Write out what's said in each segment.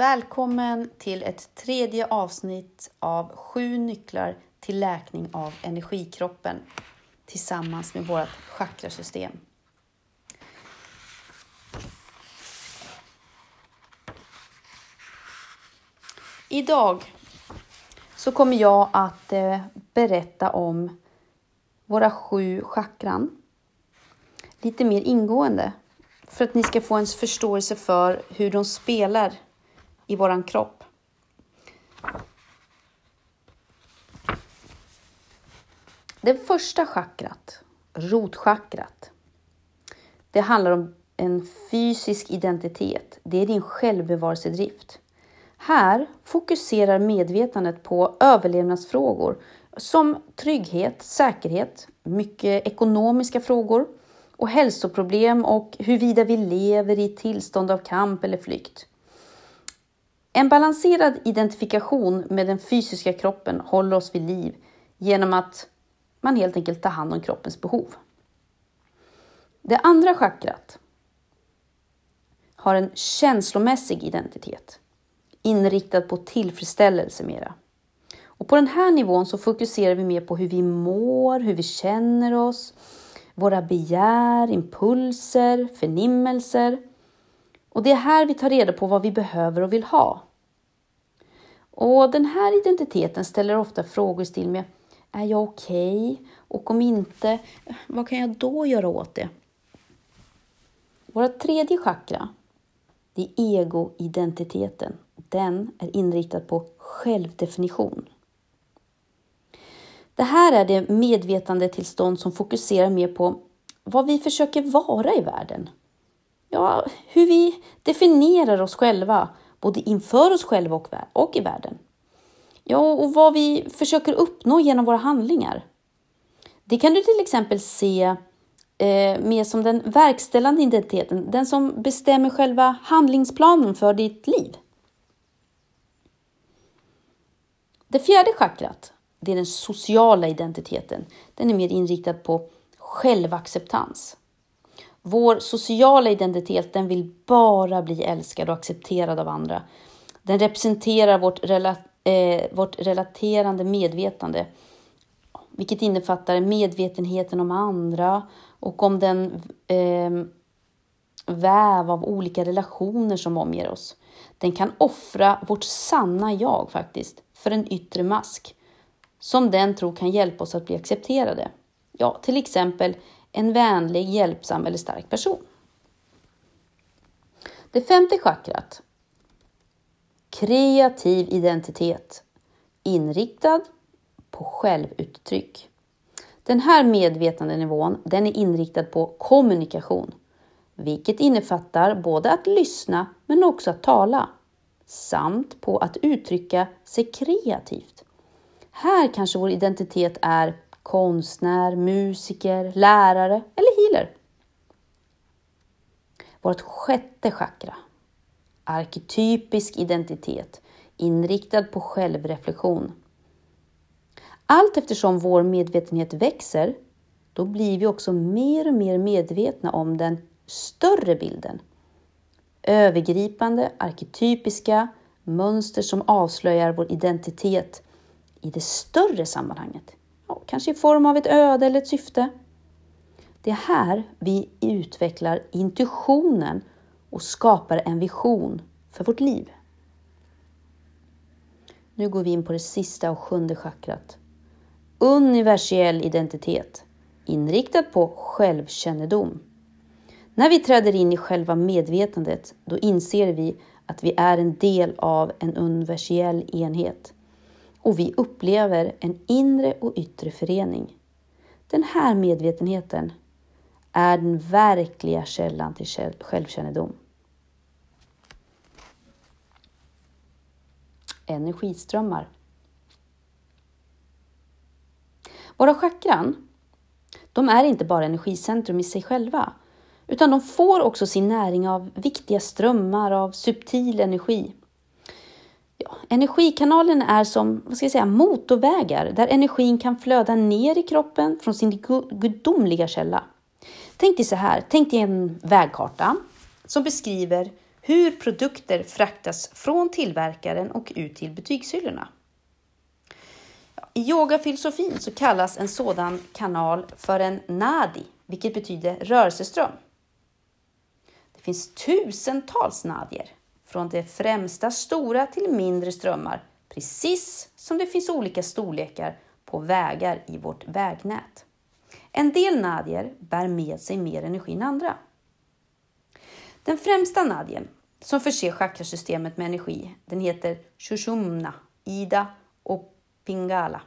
Välkommen till ett tredje avsnitt av sju nycklar till läkning av energikroppen tillsammans med vårt chakrasystem. Idag så kommer jag att eh, berätta om våra sju chakran lite mer ingående för att ni ska få en förståelse för hur de spelar i våran kropp. Det första chakrat, rotchakrat, det handlar om en fysisk identitet. Det är din självbevarelsedrift. Här fokuserar medvetandet på överlevnadsfrågor som trygghet, säkerhet, mycket ekonomiska frågor och hälsoproblem och huruvida vi lever i tillstånd av kamp eller flykt. En balanserad identifikation med den fysiska kroppen håller oss vid liv genom att man helt enkelt tar hand om kroppens behov. Det andra chakrat har en känslomässig identitet inriktad på tillfredsställelse mera. Och på den här nivån så fokuserar vi mer på hur vi mår, hur vi känner oss, våra begär, impulser, förnimmelser. Och det är här vi tar reda på vad vi behöver och vill ha. Och den här identiteten ställer ofta frågor i stil med Är jag okej? Okay? Och om inte, vad kan jag då göra åt det? Våra tredje chakra, det är egoidentiteten. Den är inriktad på självdefinition. Det här är det medvetandetillstånd som fokuserar mer på vad vi försöker vara i världen. Ja, hur vi definierar oss själva, både inför oss själva och, och i världen. Ja, och vad vi försöker uppnå genom våra handlingar. Det kan du till exempel se eh, mer som den verkställande identiteten, den som bestämmer själva handlingsplanen för ditt liv. Det fjärde chakrat, det är den sociala identiteten. Den är mer inriktad på självacceptans. Vår sociala identitet den vill bara bli älskad och accepterad av andra. Den representerar vårt, rela eh, vårt relaterande medvetande, vilket innefattar medvetenheten om andra och om den eh, väv av olika relationer som omger oss. Den kan offra vårt sanna jag faktiskt för en yttre mask som den tror kan hjälpa oss att bli accepterade. Ja, till exempel en vänlig, hjälpsam eller stark person. Det femte chakrat. Kreativ identitet. Inriktad på självuttryck. Den här medvetandenivån den är inriktad på kommunikation, vilket innefattar både att lyssna men också att tala, samt på att uttrycka sig kreativt. Här kanske vår identitet är konstnär, musiker, lärare eller healer. Vårt sjätte chakra, arketypisk identitet, inriktad på självreflektion. Allt eftersom vår medvetenhet växer, då blir vi också mer och mer medvetna om den större bilden. Övergripande, arketypiska mönster som avslöjar vår identitet i det större sammanhanget. Kanske i form av ett öde eller ett syfte. Det är här vi utvecklar intuitionen och skapar en vision för vårt liv. Nu går vi in på det sista och sjunde chakrat. Universell identitet, inriktad på självkännedom. När vi träder in i själva medvetandet, då inser vi att vi är en del av en universell enhet och vi upplever en inre och yttre förening. Den här medvetenheten är den verkliga källan till självkännedom. Energiströmmar. Våra chakran, de är inte bara energicentrum i sig själva, utan de får också sin näring av viktiga strömmar av subtil energi. Ja, energikanalen är som vad ska jag säga, motorvägar där energin kan flöda ner i kroppen från sin gudomliga källa. Tänk dig så här, tänk dig en vägkarta som beskriver hur produkter fraktas från tillverkaren och ut till butikshyllorna. I yogafilosofin så kallas en sådan kanal för en nadi, vilket betyder rörelseström. Det finns tusentals nadier, från de främsta stora till mindre strömmar, precis som det finns olika storlekar på vägar i vårt vägnät. En del nadier bär med sig mer energi än andra. Den främsta nadien som förser chakrasystemet med energi, den heter Shushumna, Ida och Pingala.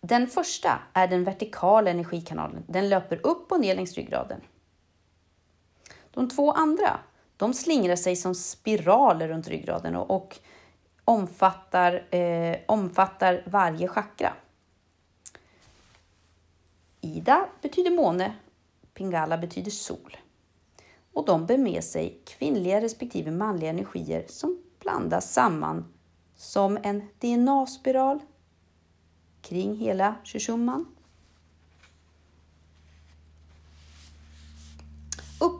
Den första är den vertikala energikanalen. Den löper upp och ner längs ryggraden. De två andra de slingrar sig som spiraler runt ryggraden och, och omfattar, eh, omfattar varje chakra. Ida betyder måne, Pingala betyder sol. Och de bär med sig kvinnliga respektive manliga energier som blandas samman som en DNA-spiral kring hela Shushumman.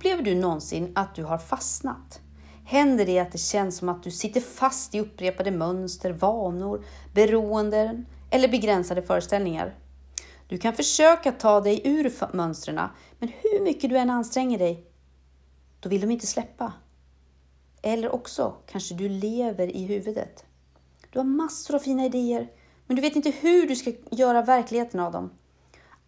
Upplever du någonsin att du har fastnat? Händer det att det känns som att du sitter fast i upprepade mönster, vanor, beroenden eller begränsade föreställningar? Du kan försöka ta dig ur mönstren, men hur mycket du än anstränger dig, då vill de inte släppa. Eller också kanske du lever i huvudet. Du har massor av fina idéer, men du vet inte hur du ska göra verkligheten av dem.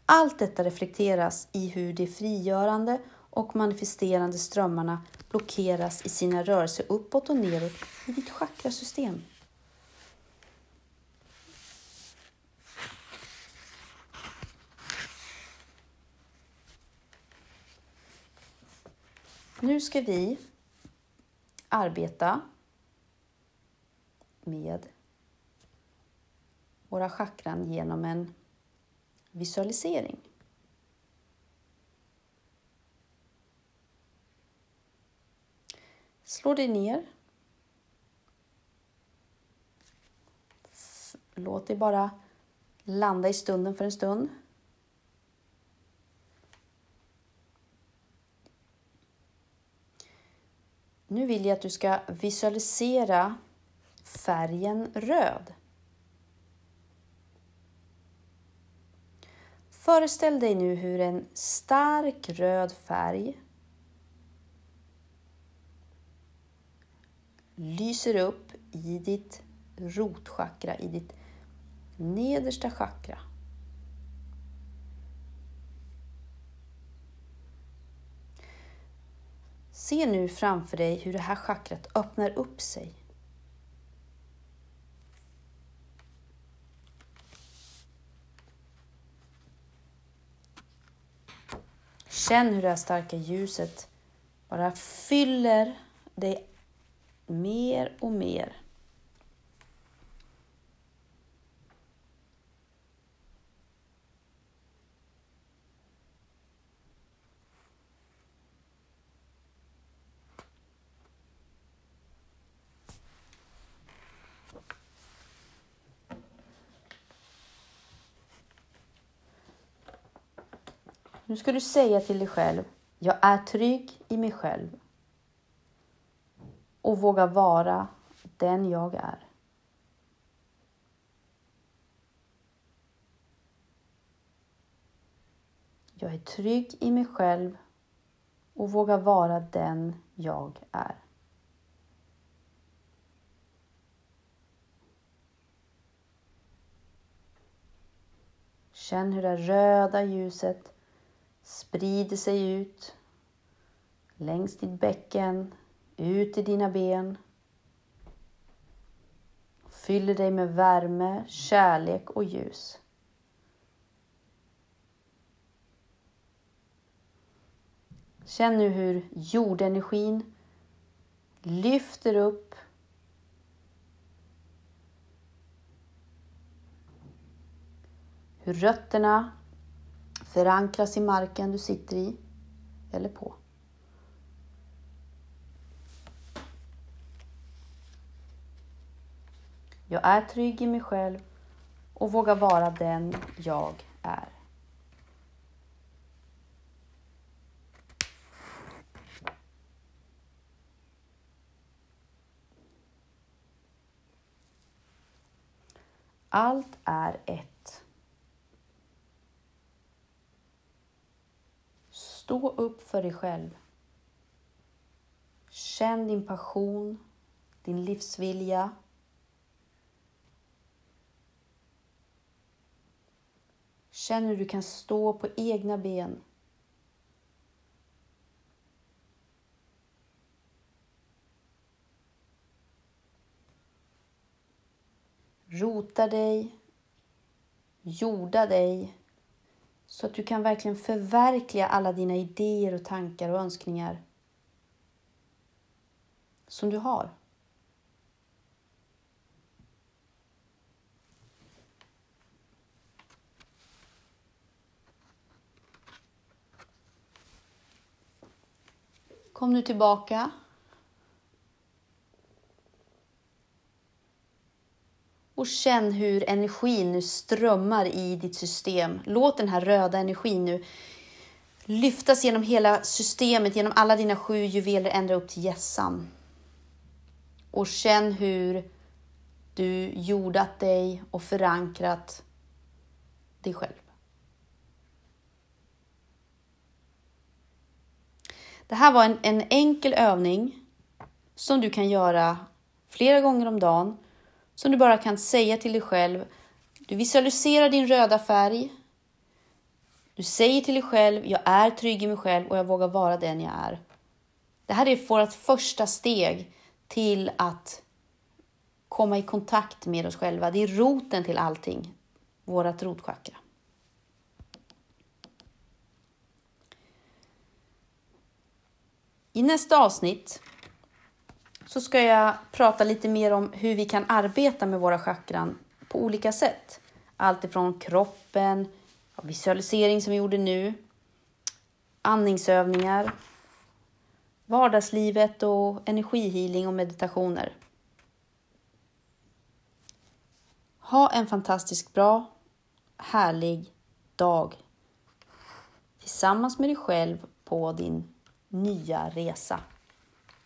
Allt detta reflekteras i hur det frigörande och manifesterande strömmarna blockeras i sina rörelser uppåt och neråt i ditt chakrasystem. Nu ska vi arbeta med våra chakran genom en visualisering. Slå dig ner. Låt dig bara landa i stunden för en stund. Nu vill jag att du ska visualisera färgen röd. Föreställ dig nu hur en stark röd färg lyser upp i ditt rotchakra, i ditt nedersta chakra. Se nu framför dig hur det här chakrat öppnar upp sig. Känn hur det här starka ljuset bara fyller dig mer och mer. Nu ska du säga till dig själv, jag är trygg i mig själv och våga vara den jag är. Jag är trygg i mig själv och vågar vara den jag är. Känn hur det röda ljuset sprider sig ut längs ditt bäcken, ut i dina ben. Fyller dig med värme, kärlek och ljus. Känn nu hur jordenergin lyfter upp hur rötterna förankras i marken du sitter i eller på. Jag är trygg i mig själv och vågar vara den jag är. Allt är ett. Stå upp för dig själv. Känn din passion, din livsvilja Känn hur du kan stå på egna ben. Rota dig, jorda dig så att du kan verkligen förverkliga alla dina idéer och tankar och önskningar som du har. Kom nu tillbaka. Och känn hur energin nu strömmar i ditt system. Låt den här röda energin nu lyftas genom hela systemet, genom alla dina sju juveler ända upp till hjässan. Och känn hur du jordat dig och förankrat dig själv. Det här var en, en enkel övning som du kan göra flera gånger om dagen. Som du bara kan säga till dig själv. Du visualiserar din röda färg. Du säger till dig själv, jag är trygg i mig själv och jag vågar vara den jag är. Det här är vårt första steg till att komma i kontakt med oss själva. Det är roten till allting, vårt rotchakra. I nästa avsnitt så ska jag prata lite mer om hur vi kan arbeta med våra chakran på olika sätt. Allt ifrån kroppen, visualisering som vi gjorde nu, andningsövningar, vardagslivet och energihealing och meditationer. Ha en fantastiskt bra, härlig dag tillsammans med dig själv på din nya resa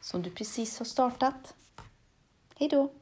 som du precis har startat. Hej då!